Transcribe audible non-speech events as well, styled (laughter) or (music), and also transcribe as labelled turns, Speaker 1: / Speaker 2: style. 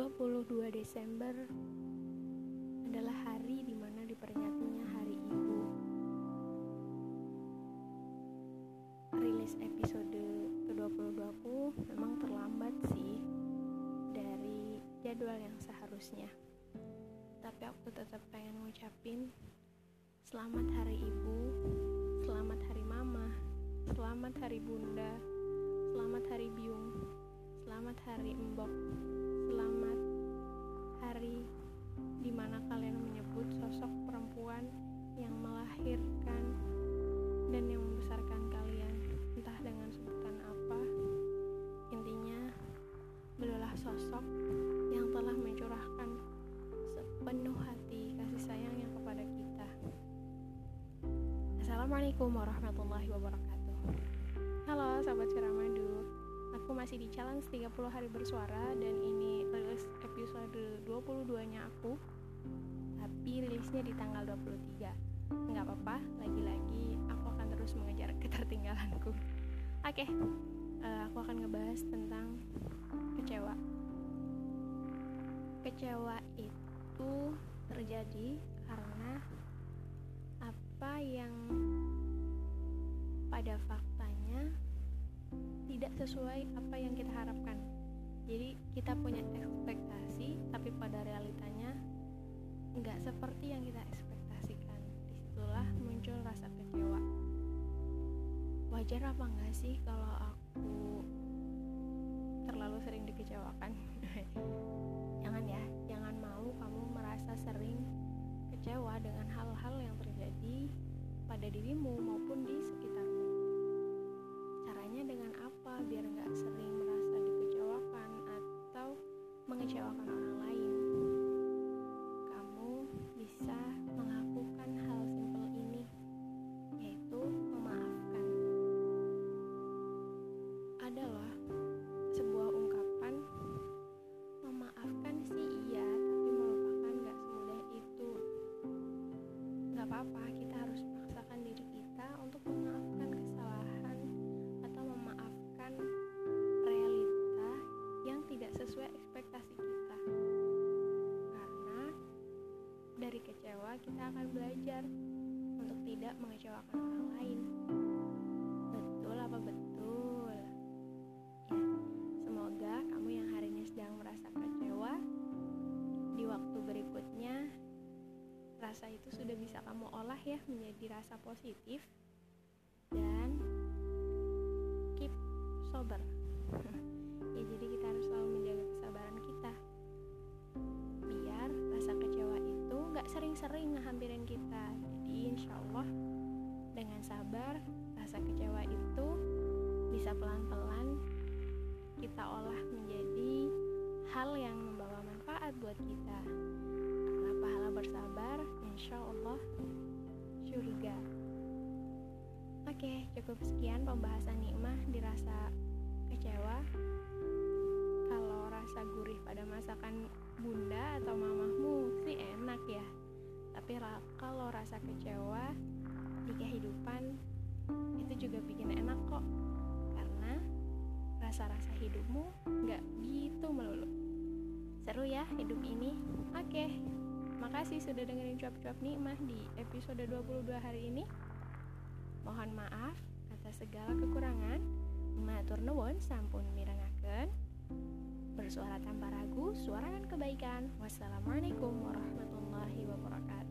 Speaker 1: 22 Desember adalah hari di mana diperingatinya Hari Ibu. Rilis episode ke-22 aku memang terlambat sih dari jadwal yang seharusnya. Tapi aku tetap pengen ngucapin selamat Hari Ibu, selamat Hari Mama, selamat Hari Bunda, selamat Hari Biung, selamat Hari Embok, selamat hari di mana kalian menyebut sosok perempuan yang melahirkan dan yang membesarkan kalian, entah dengan sebutan apa. Intinya, beliaulah sosok yang telah mencurahkan sepenuh hati kasih sayangnya kepada kita. Assalamualaikum warahmatullahi wabarakatuh. Halo sahabat Ceramadu, aku masih di challenge 30 hari bersuara dan ini rilis episode 22 nya aku tapi rilisnya di tanggal 23 nggak apa-apa lagi-lagi aku akan terus mengejar (laughs) ketertinggalanku. Oke okay, uh, eh, aku akan ngebahas tentang kecewa. Kecewa itu terjadi karena apa yang pada faktanya tidak sesuai apa yang kita harapkan jadi kita punya ekspektasi tapi pada realitanya nggak seperti yang kita ekspektasikan. Di situlah muncul rasa kecewa. Wajar apa enggak sih kalau aku terlalu sering dikecewakan? (laughs) Jangan ya jangan mau kamu merasa sering kecewa dengan hal-hal yang terjadi pada dirimu adalah sebuah ungkapan memaafkan sih iya tapi melupakan nggak semudah itu. Nggak apa-apa kita harus paksakan diri kita untuk memaafkan kesalahan atau memaafkan realita yang tidak sesuai ekspektasi kita. Karena dari kecewa kita akan belajar untuk tidak mengecewakan orang lain rasa itu sudah bisa kamu olah ya menjadi rasa positif dan keep sober. (laughs) Ya jadi kita harus selalu menjaga kesabaran kita. Biar rasa kecewa itu nggak sering-sering ngehampirin kita. Jadi insya Allah dengan sabar rasa kecewa itu bisa pelan-pelan kita olah menjadi hal yang membawa manfaat buat kita bersabar insya Allah surga. Oke cukup sekian pembahasan nikmah. Dirasa kecewa kalau rasa gurih pada masakan bunda atau mamahmu? Sih enak ya. Tapi kalau rasa kecewa di kehidupan itu juga bikin enak kok. Karena rasa-rasa hidupmu nggak gitu melulu. Seru ya hidup ini. Oke makasih sudah dengerin cuap-cuap nikmah di episode 22 hari ini. Mohon maaf atas segala kekurangan. Matur nuwun sampun mirengaken. Bersuara tanpa ragu suarakan kebaikan. Wassalamualaikum warahmatullahi wabarakatuh